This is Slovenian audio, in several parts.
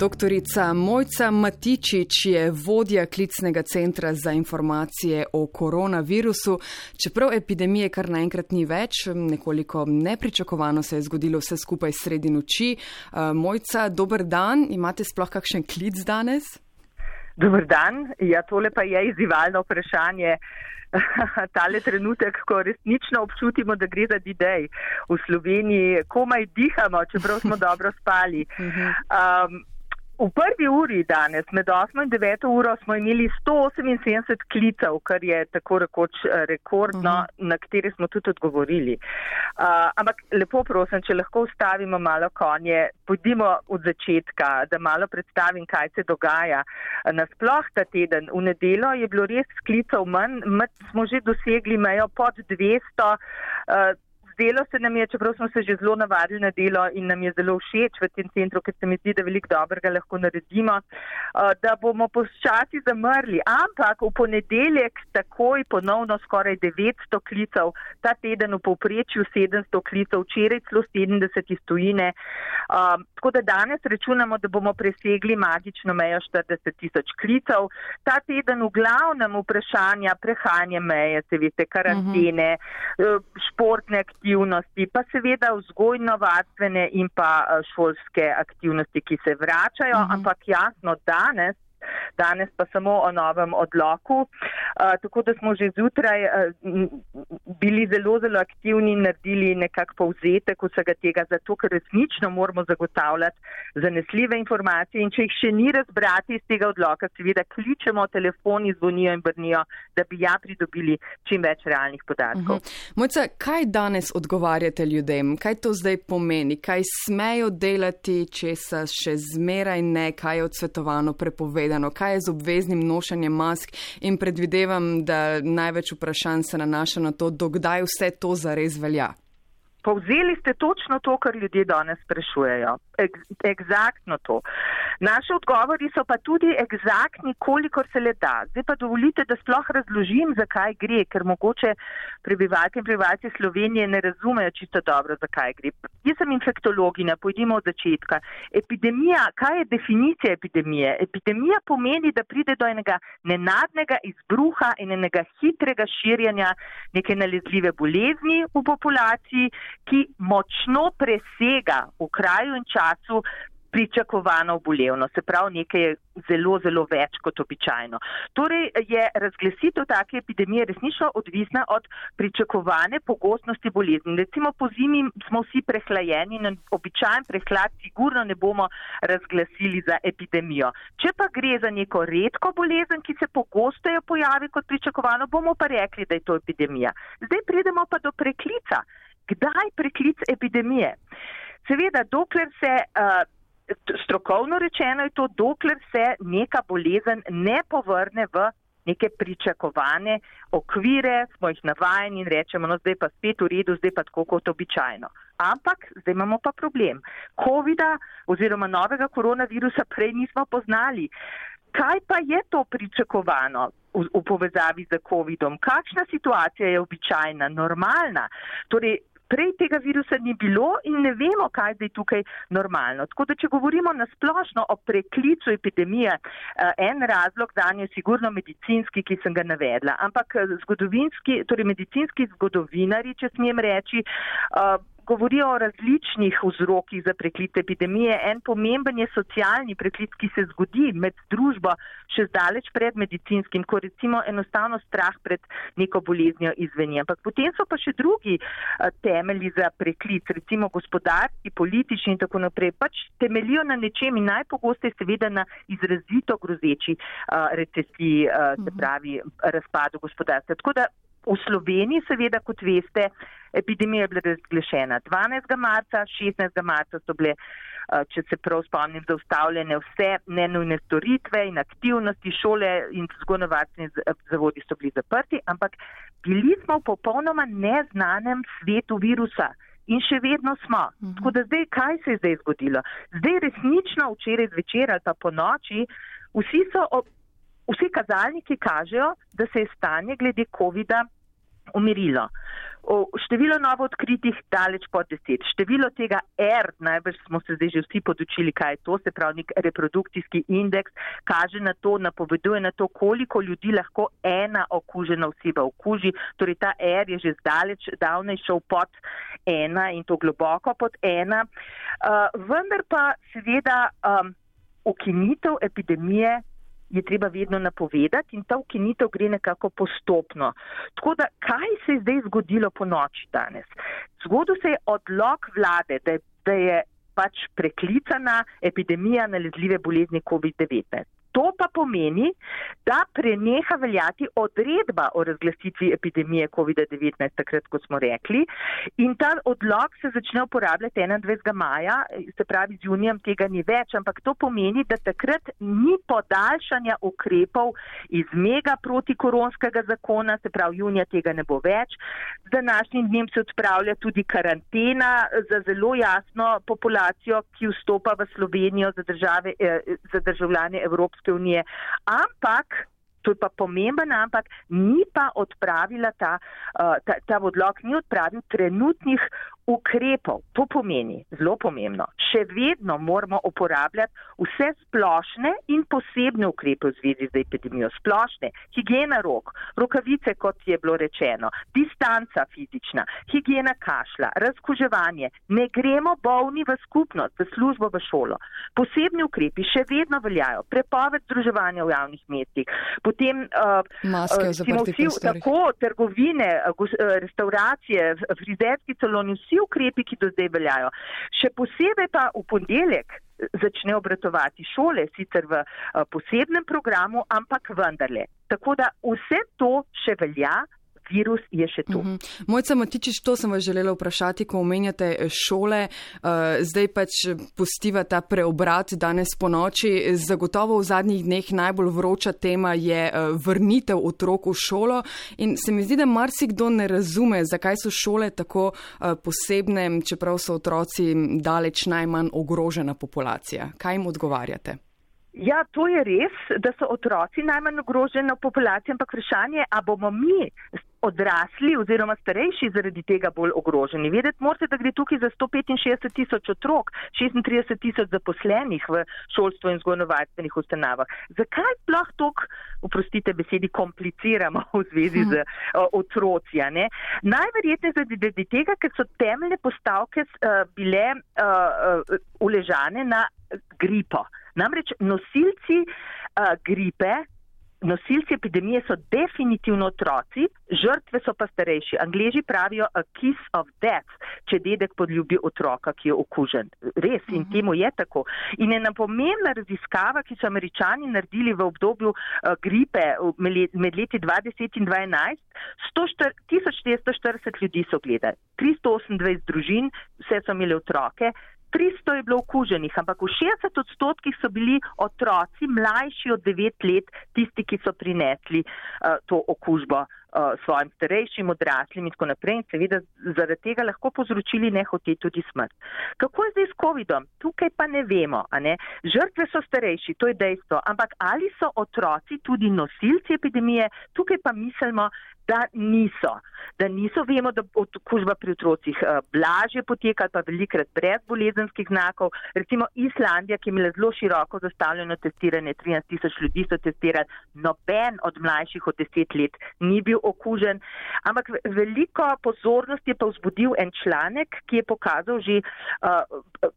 Doktorica Mojca Matičič je vodja klicnega centra za informacije o koronavirusu. Čeprav epidemije kar naenkrat ni več, nekoliko nepričakovano se je zgodilo vse skupaj sredi noči. Uh, Mojca, dober dan, imate sploh kakšen klic danes? Dober dan, ja, tole pa je izzivalno vprašanje. Tale trenutek, ko resnično občutimo, da gre za D-Day v Sloveniji, komaj dihamo, čeprav smo dobro spali. Um, V prvi uri danes, med 8 in 9 uro, smo imeli 178 klicev, kar je tako rekoč eh, rekordno, uh -huh. na kateri smo tudi odgovorili. Uh, ampak lepo prosim, če lahko ustavimo malo konje, pojdimo od začetka, da malo predstavim, kaj se dogaja. Nasploh ta teden, v nedelo je bilo res klicev manj, smo že dosegli mejo pod 200. Uh, zdelo se nam je, čeprav smo se že zelo navadili na delo in nam je zelo všeč v tem centru, ker se mi zdi, da veliko dobrega lahko naredimo, da bomo počasi zamrli. Ampak v ponedeljek takoj ponovno skoraj 900 klicev, ta teden v povprečju 700 klicev, včeraj celo 70 iz tujine. Tako da danes računamo, da bomo presegli magično mejo 40 tisoč klicev. Ta teden v glavnem vprašanja prehanje meje, se veste, karantene, uh -huh. športne aktivnosti aktivnosti, pa seveda vzgojno-vadstvene in pa eh, šolske aktivnosti, ki se vračajo, uh mhm. -huh. ampak jasno, danes danes pa samo o novem odloku. Tako da smo že zjutraj bili zelo, zelo aktivni in naredili nekak povzetek vsega tega, zato ker resnično moramo zagotavljati zanesljive informacije in če jih še ni razbrati iz tega odloka, seveda kličemo, telefoni zvonijo in brnijo, da bi ja pridobili čim več realnih podatkov. Uh mhm. -huh. Mojca, kaj danes odgovarjate ljudem? Kaj to zdaj pomeni? Kaj smejo delati, če se še zmeraj ne, kaj je odsvetovano prepovedano? Povedano, kaj je z obveznim nošenjem mask in predvidevam, da največ vprašanj se nanaša na to, dokdaj vse to zares velja. Povzeli ste točno to, kar ljudje danes sprašujejo. Egzaktno to. Naše odgovori so pa tudi egzaktni, kolikor se le da. Zdaj pa dovolite, da sploh razložim, zakaj gre, ker mogoče prebivalke in prebivalci Slovenije ne razumejo čisto dobro, zakaj gre. Jaz sem infektologinja, pojdimo od začetka. Epidemija, kaj je definicija epidemije? Epidemija pomeni, da pride do enega nenadnega izbruha in enega hitrega širjanja neke nalezljive bolezni v populaciji, ki močno presega v kraju in času pričakovano obolevno, se pravi nekaj je zelo, zelo več kot običajno. Torej je razglasitev take epidemije resnično odvisna od pričakovane pogostnosti bolezni. Recimo po zimi smo vsi prehlajeni in običajen prehlad sigurno ne bomo razglasili za epidemijo. Če pa gre za neko redko bolezen, ki se pogosteje pojavi kot pričakovano, bomo pa rekli, da je to epidemija. Zdaj pridemo pa do preklica. Kdaj preklic epidemije? Seveda, dokler se uh, strokovno rečeno je to, dokler se neka bolezen ne povrne v neke pričakovane okvire, smo jih navajeni in rečemo, no zdaj pa spet v redu, zdaj pa tako kot običajno. Ampak zdaj imamo pa problem. COVID-a oziroma novega koronavirusa prej nismo poznali. Kaj pa je to pričakovano v, v povezavi z COVID-om? Kakšna situacija je običajna, normalna? Torej, prej tega virusa ni bilo in ne vemo, kaj je tukaj normalno. Tako da, če govorimo na splošno o preklicu epidemije, eh, en razlog za njo je sigurno medicinski, ki sem ga navedla, ampak eh, zgodovinski, torej medicinski zgodovinari, če smem reči, uh, govorijo o različnih vzrokih za preklit epidemije. En pomemben je socialni preklit, ki se zgodi med družbo še zdaleč pred medicinskim, ko recimo enostavno strah pred neko boleznijo izveni. Ampak potem so pa še drugi uh, temelji za preklit, recimo gospodarski, politični in tako naprej. Pač temelijo na nečem in najpogosteje seveda na izrazito grozeči uh, recesiji, uh, se mhm. pravi razpadu gospodarstva. Tako da v Sloveniji seveda, kot veste, epidemija je bila razglašena 12. marca, 16. marca so bile, eh, če se prav spomnim, zaustavljene vse nenujne storitve in aktivnosti, šole in zgonovarstveni zavodi so bili zaprti, ampak bili smo v popolnoma neznanem svetu virusa. In še vedno smo. Mhm. Tako da zdaj, kaj se je zdaj zgodilo? Zdaj resnično včeraj zvečer ali pa po noči, vsi, so, vsi kazalniki kažejo, da se je stanje glede COVID-a umirilo. Število novo odkritih daleč pod deset. Število tega R, najbrž smo se zdaj že vsi podučili, kaj je to, se pravi nek reprodukcijski indeks, kaže na to, napoveduje na to, koliko ljudi lahko ena okužena oseba okuži. Torej ta R je že zdaleč davnej šel pod ena in to globoko pod ena. Uh, vendar pa seveda um, ukinitev epidemije je treba vedno napovedati in ta ukinitev gre nekako postopno. Tako da, kaj se je zdaj zgodilo po noči danes? Zgodil se je odlog vlade, da je, da je pač preklicana epidemija nalezljive bolezni COVID-19. To pa pomeni, da preneha veljati odredba o razglasitvi epidemije COVID-19, takrat, kot smo rekli. In ta odlog se začne uporabljati 21. maja, se pravi, z junijem tega ni več, ampak to pomeni, da takrat ni podaljšanja ukrepov iz mega protikoronskega zakona, se pravi, junija tega ne bo več. Z današnjim dnem se odpravlja tudi karantena za zelo jasno populacijo, ki vstopa v Slovenijo za, države, eh, za državljane Evropske Evropske unije. Ampak, to je pa pomemben, ampak ni pa odpravila ta, uh, ta, ta odlog, ni odpravil trenutnih ukrepov. To pomeni, zelo pomembno, še vedno moramo uporabljati vse splošne in posebne ukrepe v zvezi z epidemijo. Splošne, higiena rok, rokavice, kot je bilo rečeno, distanca fizična, higiena kašla, razkuževanje, ne gremo bolni v skupnost, v službo, v šolo. Posebni ukrepi še vedno veljajo, prepoved združevanja v javnih mestih, potem uh, maske v zaprtih prostorih. Tako, trgovine, restauracije, frizerski saloni, vsi vsi ukrepi, ki do zdaj veljajo. Še posebej pa v ponedeljek začne obratovati šole, sicer v eh, posebnem programu, ampak vendarle. Tako da vse to še velja, virus je še tu. Uh -huh. Mojca Matičič, to sem vas želela vprašati, ko omenjate eh, šole, uh, zdaj pač postiva ta preobrat danes po noči. Zagotovo v zadnjih dneh najbolj vroča tema je uh, vrnitev otrok v šolo in se mi zdi, da marsikdo ne razume, zakaj so šole tako uh, posebne, čeprav so otroci daleč najmanj ogrožena populacija. Kaj jim odgovarjate? Ja, to je res, da so otroci najmanj ogrožena populacija, ampak vprašanje je, a bomo mi odrasli oziroma starejši zaradi tega bolj ogroženi. Vedeti morate, da gre tukaj za 165 tisoč otrok, 36 tisoč zaposlenih v šolstvu in zgojnovarstvenih ustanovah. Zakaj sploh tok, oprostite besedi, kompliciramo v zvezi z uh, otroci? Najverjetneje zaradi tega, ker so temeljne postavke uh, bile uh, uležane na gripo. Namreč nosilci uh, gripe Nosilci epidemije so definitivno otroci, žrtve so pa starejši. Angliži pravijo a kiss of death, če dedek podljubi otroka, ki je okužen. Res in mhm. temu je tako. In ena pomembna raziskava, ki so američani naredili v obdobju uh, gripe med leti 2010 in 2011, 1440 ljudi so gledali, 328 družin, vse so imeli otroke. 300 je bilo okuženih, ampak v 60 odstotkih so bili otroci mlajši od 9 let, tisti, ki so prinesli uh, to okužbo svojim starejšim, odraslim in tako naprej. In seveda zaradi tega lahko povzročili nehote tudi smrt. Kako je zdaj s COVID-om? Tukaj pa ne vemo. Ne? Žrtve so starejši, to je dejstvo. Ampak ali so otroci tudi nosilci epidemije? Tukaj pa mislimo, da niso. Da niso, vemo, da okužba pri otrocih blažje poteka ali pa velikrat brez bolezenskih znakov. Recimo Islandija, ki je imela zelo široko zastavljeno testiranje, 13 tisoč ljudi so testirali, noben od mlajših od 10 let ni bil okužen. Ampak veliko pozornosti je pa vzbudil en članek, ki je pokazal že uh,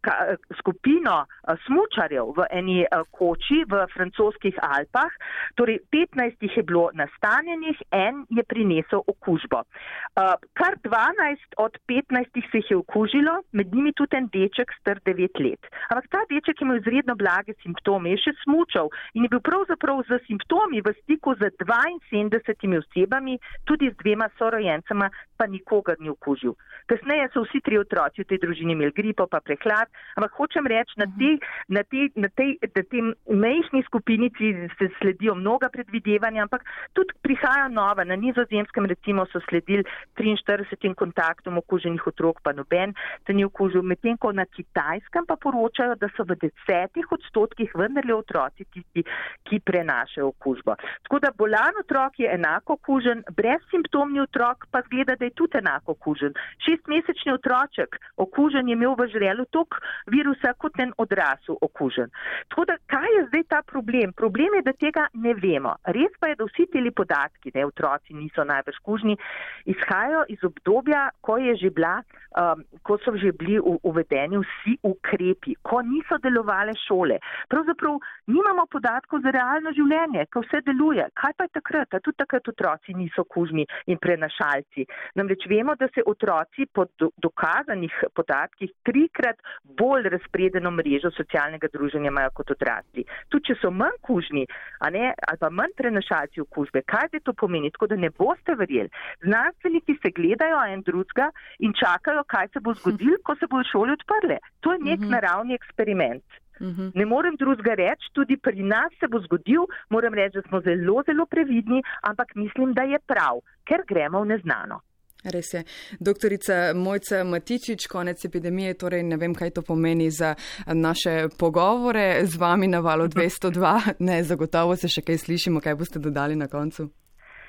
ka, skupino uh, smučarjev v eni uh, koči v francoskih Alpah. Torej 15 jih je bilo nastanjenih, en je pri prinesel okužbo. Uh, kar 12 od 15 se jih je okužilo, med njimi tudi en deček star 9 let. Ampak ta deček ima izredno blage simptome, je še smučal in je bil pravzaprav z simptomi v stiku z 72 osebami, tudi z dvema sorojencema, pa nikogar ni okužil. Kasneje so vsi tri otroci v tej družini imeli gripo, pa prehlad, ampak hočem reči, na, te, na, te, na, tej, na tem mejšni skupinici se sledijo mnoga predvidevanja, ampak tudi prihaja nova na nizo nizozemskem recimo so sledili 43 kontaktom okuženih otrok, pa noben se ni okužil, medtem ko na kitajskem pa poročajo, da so v desetih odstotkih vendarle otroci tisti, ki prenašajo okužbo. Tako da bolan otrok je enako okužen, brezsimptomni otrok pa zgleda, da je tudi enako okužen. Šestmesečni otroček okužen je imel v žrelu tok virusa kot en odrasel okužen. Tako da kaj je zdaj ta problem? Problem je, da tega ne vemo. Res pa je, da vsi teli podatki, da otroci niso najbrž kužni, izhajajo iz obdobja, ko, že bila, um, ko so že bili uvedeni vsi ukrepi, ko niso delovale šole. Pravzaprav nimamo podatkov za realno življenje, ko vse deluje. Kaj pa je takrat? A tudi takrat otroci niso kužni in prenašalci. Namreč vemo, da se otroci po dokazanih podatkih trikrat bolj razpredeno mrežo socialnega druženja imajo kot odrasli. Tudi če so manj kužni ne, ali pa manj prenašalci okužbe, kaj te to pomeni? Tako da ne boste verjeli. Znanstveniki se gledajo en drugega in čakajo, kaj se bo zgodilo, ko se bodo šole odprle. To je nek mhm. naravni eksperiment. Mhm. Ne morem drugega reči, tudi pri nas se bo zgodil, moram reči, da smo zelo, zelo previdni, ampak mislim, da je prav, ker gremo v neznano. Res je. Doktorica Mojca Matičič, konec epidemije, torej ne vem, kaj to pomeni za naše pogovore z vami na valu 202. Ne, zagotovo se še kaj slišimo, kaj boste dodali na koncu.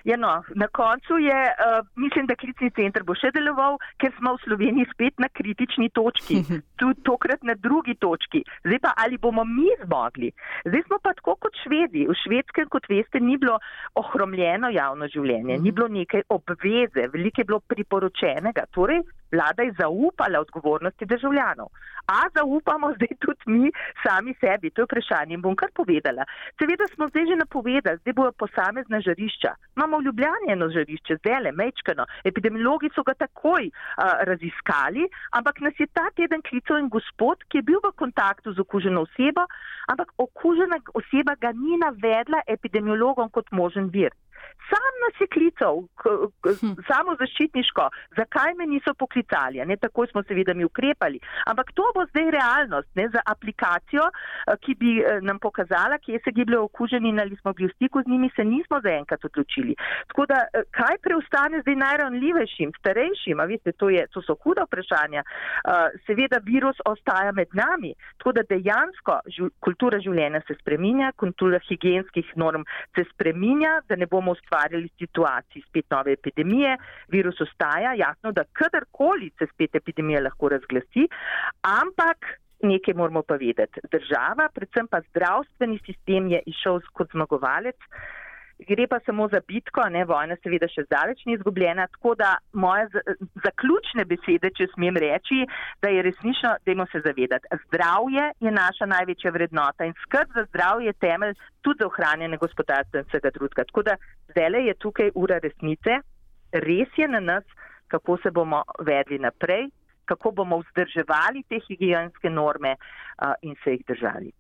Ja, no, na koncu je, uh, mislim, da klicni center bo še deloval, ker smo v Sloveniji spet na kritični točki, tudi tokrat na drugi točki. Zdaj pa, ali bomo mi zmogli? Zdaj smo pa tako kot švedi. V švedskem, kot veste, ni bilo ohromljeno javno življenje, ni mhm. bilo neke obveze, veliko je bilo priporočenega. Torej, vlada je zaupala odgovornosti državljanov. A zaupamo zdaj tudi mi sami sebi? To je vprašanje in bom kar povedala. Seveda smo zdaj že napovedali, zdaj bojo posamezna žarišča. Imamo v Ljubljani eno žarišče, zele, mečkano. Epidemiologi so ga takoj uh, raziskali, ampak nas je ta teden klical en gospod, ki je bil v kontaktu z okuženo osebo, ampak okužena oseba ga ni navedla epidemiologom kot možen vir. Sam nas je klical, hm. samo zaščitniško, zakaj me niso poklicali, ne takoj smo seveda mi ukrepali. Ampak to bo zdaj realnost ne, za aplikacijo, eh, ki bi eh, nam pokazala, kje se gibljajo okuženi in ali smo bili v stiku z njimi, se nismo zaenkrat odločili. Tako da, eh, kaj preostane zdaj najranljivejšim, starejšim, a veste, to, je, to so huda vprašanja. Seveda virus ostaja med nami, tako da dejansko kultura življenja se spreminja, kultura higijenskih norm se spreminja, da ne bomo ustvarjali situaciji spet nove epidemije, virus ostaja, jasno, da kadarkoli se spet epidemija lahko razglasi, ampak nekaj moramo pa vedeti. Država, predvsem pa zdravstveni sistem je išel kot zmagovalec. Gre pa samo za bitko, ne vojna seveda še zdaleč ni izgubljena, tako da moje zaključne besede, če smem reči, da je resnično, dajmo se zavedati, zdravje je naša največja vrednota in skrb za zdravje je temelj tudi za ohranjanje gospodarstva in vsega drugega. Tako da zdaj je tukaj ura resnice, res je na nas, kako se bomo vedli naprej, kako bomo vzdrževali te higijenske norme uh, in se jih držali.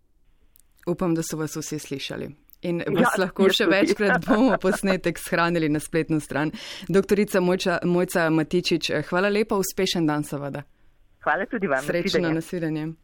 Upam, da so vas vsi slišali. In vas ja, lahko še večkrat bomo posnetek shranili na spletno stran. Doktorica Mojča, Mojca Matičič, hvala lepa, uspešen dan seveda. Hvala tudi vam. Srečno nasvidenje.